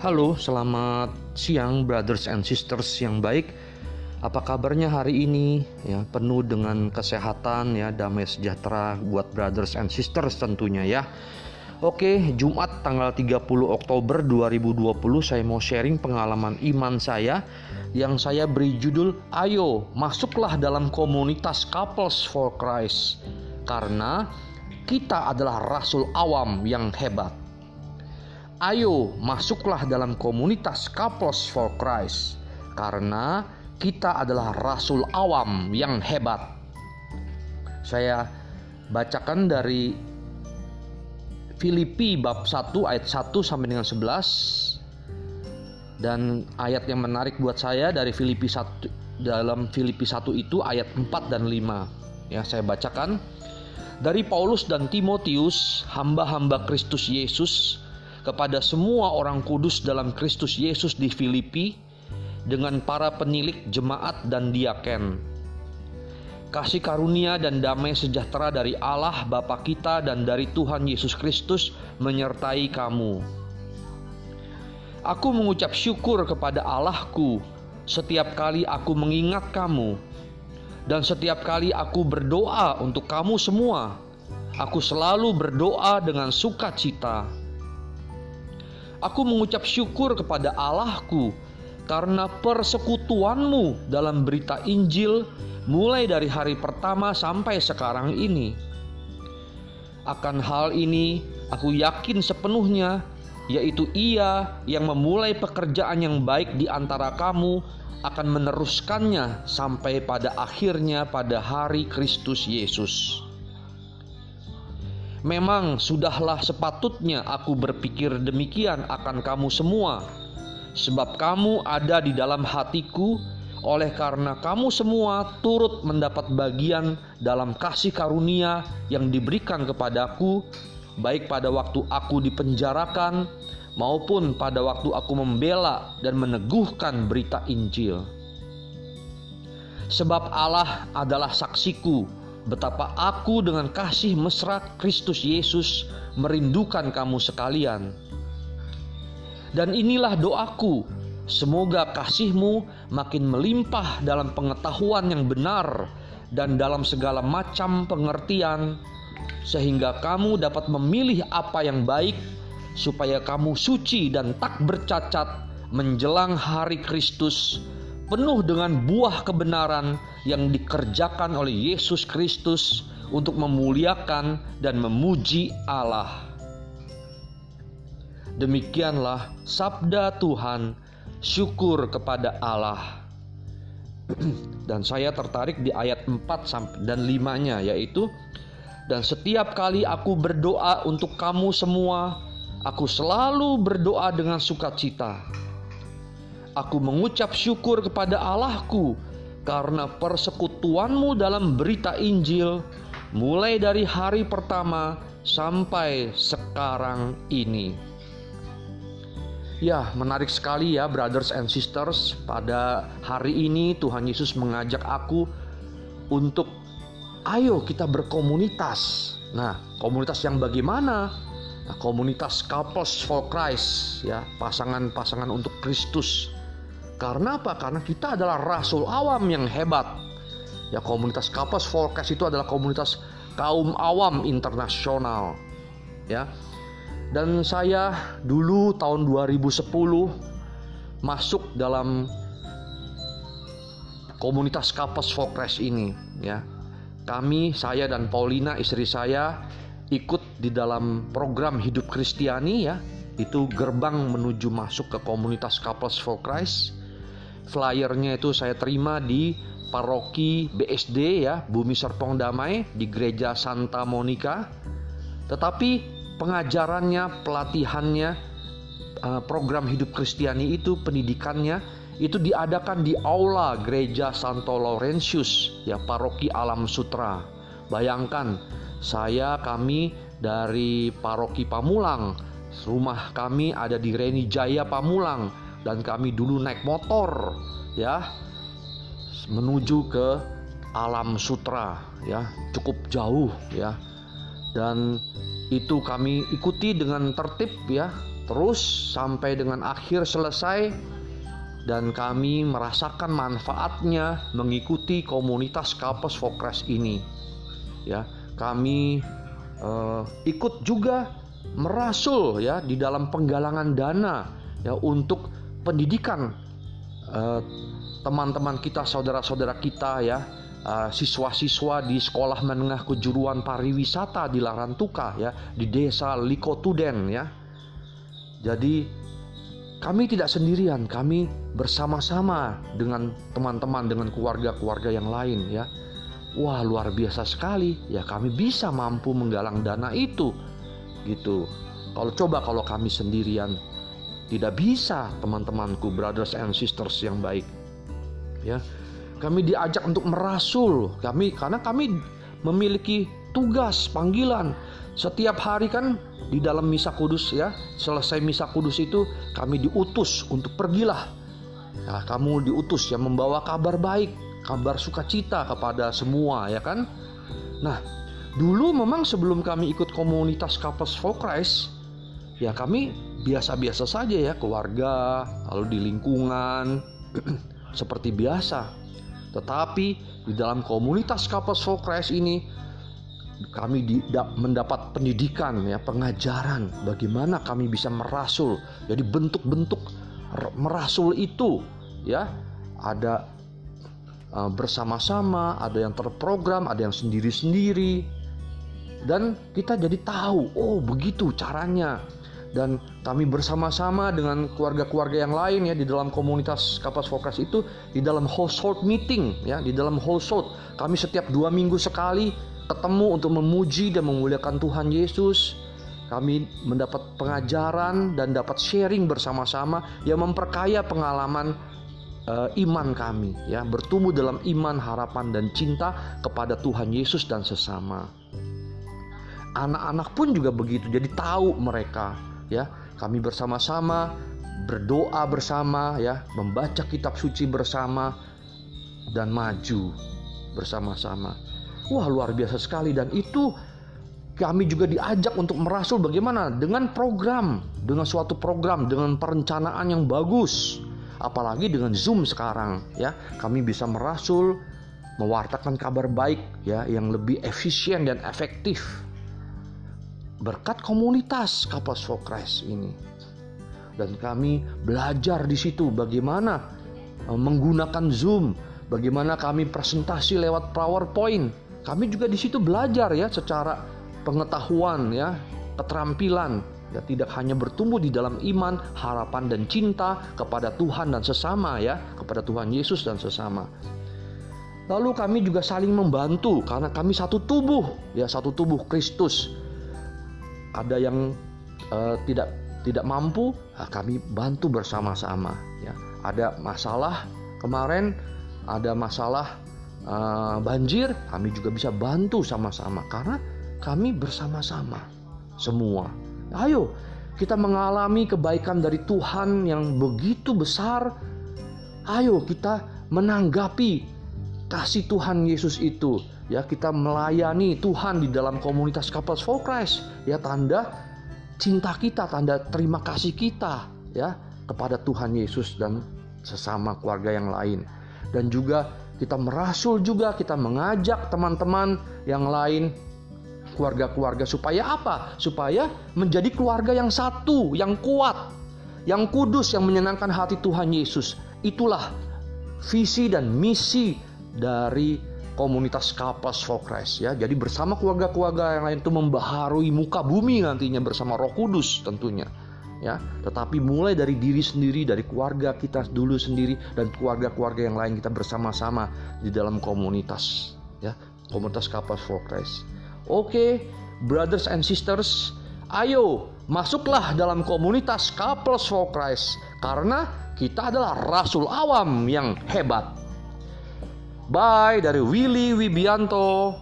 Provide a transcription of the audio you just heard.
Halo, selamat siang brothers and sisters yang baik. Apa kabarnya hari ini? Ya, penuh dengan kesehatan ya, damai sejahtera buat brothers and sisters tentunya ya. Oke, Jumat tanggal 30 Oktober 2020 saya mau sharing pengalaman iman saya yang saya beri judul Ayo, masuklah dalam komunitas Couples for Christ. Karena kita adalah rasul awam yang hebat. Ayo masuklah dalam komunitas Couples for Christ karena kita adalah rasul awam yang hebat. Saya bacakan dari Filipi bab 1 ayat 1 sampai dengan 11 dan ayat yang menarik buat saya dari Filipi 1 dalam Filipi 1 itu ayat 4 dan 5. Ya, saya bacakan dari Paulus dan Timotius, hamba-hamba Kristus Yesus kepada semua orang kudus dalam Kristus Yesus di Filipi dengan para penilik jemaat dan diaken. Kasih karunia dan damai sejahtera dari Allah Bapa kita dan dari Tuhan Yesus Kristus menyertai kamu. Aku mengucap syukur kepada Allahku setiap kali aku mengingat kamu dan setiap kali aku berdoa untuk kamu semua. Aku selalu berdoa dengan sukacita Aku mengucap syukur kepada Allahku karena persekutuanmu dalam berita Injil mulai dari hari pertama sampai sekarang ini. Akan hal ini aku yakin sepenuhnya yaitu ia yang memulai pekerjaan yang baik di antara kamu akan meneruskannya sampai pada akhirnya pada hari Kristus Yesus. Memang sudahlah sepatutnya aku berpikir demikian akan kamu semua, sebab kamu ada di dalam hatiku. Oleh karena kamu semua turut mendapat bagian dalam kasih karunia yang diberikan kepadaku, baik pada waktu aku dipenjarakan maupun pada waktu aku membela dan meneguhkan berita Injil. Sebab Allah adalah saksiku betapa aku dengan kasih mesra Kristus Yesus merindukan kamu sekalian. Dan inilah doaku, semoga kasihmu makin melimpah dalam pengetahuan yang benar dan dalam segala macam pengertian, sehingga kamu dapat memilih apa yang baik, supaya kamu suci dan tak bercacat menjelang hari Kristus penuh dengan buah kebenaran yang dikerjakan oleh Yesus Kristus untuk memuliakan dan memuji Allah. Demikianlah sabda Tuhan, syukur kepada Allah. dan saya tertarik di ayat 4 dan 5-nya yaitu dan setiap kali aku berdoa untuk kamu semua, aku selalu berdoa dengan sukacita Aku mengucap syukur kepada Allahku karena persekutuanmu dalam berita Injil mulai dari hari pertama sampai sekarang ini. Ya, menarik sekali ya, brothers and sisters. Pada hari ini, Tuhan Yesus mengajak aku untuk ayo kita berkomunitas. Nah, komunitas yang bagaimana? Nah, komunitas couples for Christ, ya, pasangan-pasangan untuk Kristus. Karena apa? Karena kita adalah rasul awam yang hebat. Ya komunitas Kapas Forecast itu adalah komunitas kaum awam internasional. Ya. Dan saya dulu tahun 2010 masuk dalam komunitas Kapas Forecast ini ya. Kami, saya dan Paulina istri saya ikut di dalam program hidup Kristiani ya. Itu gerbang menuju masuk ke komunitas Couples for flyernya itu saya terima di paroki BSD ya Bumi Serpong Damai di Gereja Santa Monica. Tetapi pengajarannya pelatihannya eh, program hidup Kristiani itu pendidikannya itu diadakan di aula Gereja Santo Laurentius ya paroki Alam Sutra. Bayangkan saya kami dari paroki Pamulang rumah kami ada di Reni Jaya Pamulang dan kami dulu naik motor ya menuju ke alam sutra ya cukup jauh ya dan itu kami ikuti dengan tertib ya terus sampai dengan akhir selesai dan kami merasakan manfaatnya mengikuti komunitas Kapos Fokres ini. Ya, kami uh, ikut juga merasul ya di dalam penggalangan dana ya untuk pendidikan uh, teman-teman kita, saudara-saudara kita ya, uh, siswa-siswa di sekolah menengah kejuruan pariwisata di Larantuka ya, di desa Likotuden ya. Jadi kami tidak sendirian, kami bersama-sama dengan teman-teman, dengan keluarga-keluarga yang lain ya. Wah, luar biasa sekali. Ya, kami bisa mampu menggalang dana itu. Gitu. Kalau coba kalau kami sendirian tidak bisa, teman-temanku, brothers and sisters yang baik. Ya. Kami diajak untuk merasul. Kami karena kami memiliki tugas, panggilan. Setiap hari kan di dalam misa kudus ya selesai misa kudus itu kami diutus untuk pergilah ya, kamu diutus ya membawa kabar baik kabar sukacita kepada semua ya kan nah dulu memang sebelum kami ikut komunitas Couples for Christ ya kami biasa-biasa saja ya keluarga lalu di lingkungan. Seperti biasa. Tetapi di dalam komunitas for Christ ini kami mendapat pendidikan ya pengajaran bagaimana kami bisa merasul. Jadi bentuk-bentuk merasul itu ya ada uh, bersama-sama ada yang terprogram ada yang sendiri-sendiri. Dan kita jadi tahu oh begitu caranya dan kami bersama-sama dengan keluarga-keluarga yang lain ya di dalam komunitas kapas fokus itu di dalam household meeting ya di dalam household kami setiap dua minggu sekali ketemu untuk memuji dan memuliakan Tuhan Yesus. Kami mendapat pengajaran dan dapat sharing bersama-sama yang memperkaya pengalaman uh, iman kami ya, bertumbuh dalam iman, harapan dan cinta kepada Tuhan Yesus dan sesama. Anak-anak pun juga begitu. Jadi tahu mereka ya, kami bersama-sama berdoa bersama ya, membaca kitab suci bersama dan maju bersama-sama. Wah luar biasa sekali dan itu kami juga diajak untuk merasul bagaimana dengan program, dengan suatu program, dengan perencanaan yang bagus. Apalagi dengan Zoom sekarang ya, kami bisa merasul mewartakan kabar baik ya yang lebih efisien dan efektif. Berkat komunitas Kapas for ini. Dan kami belajar di situ bagaimana eh, menggunakan Zoom, bagaimana kami presentasi lewat PowerPoint, kami juga di situ belajar ya secara pengetahuan ya, keterampilan ya tidak hanya bertumbuh di dalam iman, harapan dan cinta kepada Tuhan dan sesama ya, kepada Tuhan Yesus dan sesama. Lalu kami juga saling membantu karena kami satu tubuh, ya satu tubuh Kristus. Ada yang uh, tidak tidak mampu, nah kami bantu bersama-sama. Ya, ada masalah kemarin, ada masalah uh, banjir, kami juga bisa bantu sama-sama karena kami bersama-sama semua. Ayo, kita mengalami kebaikan dari Tuhan yang begitu besar. Ayo kita menanggapi kasih Tuhan Yesus itu. Ya, kita melayani Tuhan di dalam komunitas Couples for Christ. Ya, tanda cinta kita, tanda terima kasih kita ya kepada Tuhan Yesus dan sesama keluarga yang lain. Dan juga kita merasul juga, kita mengajak teman-teman yang lain, keluarga-keluarga supaya apa? Supaya menjadi keluarga yang satu, yang kuat, yang kudus, yang menyenangkan hati Tuhan Yesus. Itulah visi dan misi dari komunitas Kapas Christ ya. Jadi bersama keluarga-keluarga yang lain itu membaharui muka bumi nantinya bersama Roh Kudus tentunya ya. Tetapi mulai dari diri sendiri dari keluarga kita dulu sendiri dan keluarga-keluarga yang lain kita bersama-sama di dalam komunitas ya. Komunitas Kapas Christ oke brothers and sisters ayo masuklah dalam komunitas Couples for Christ karena kita adalah rasul awam yang hebat bye dari Willy Wibianto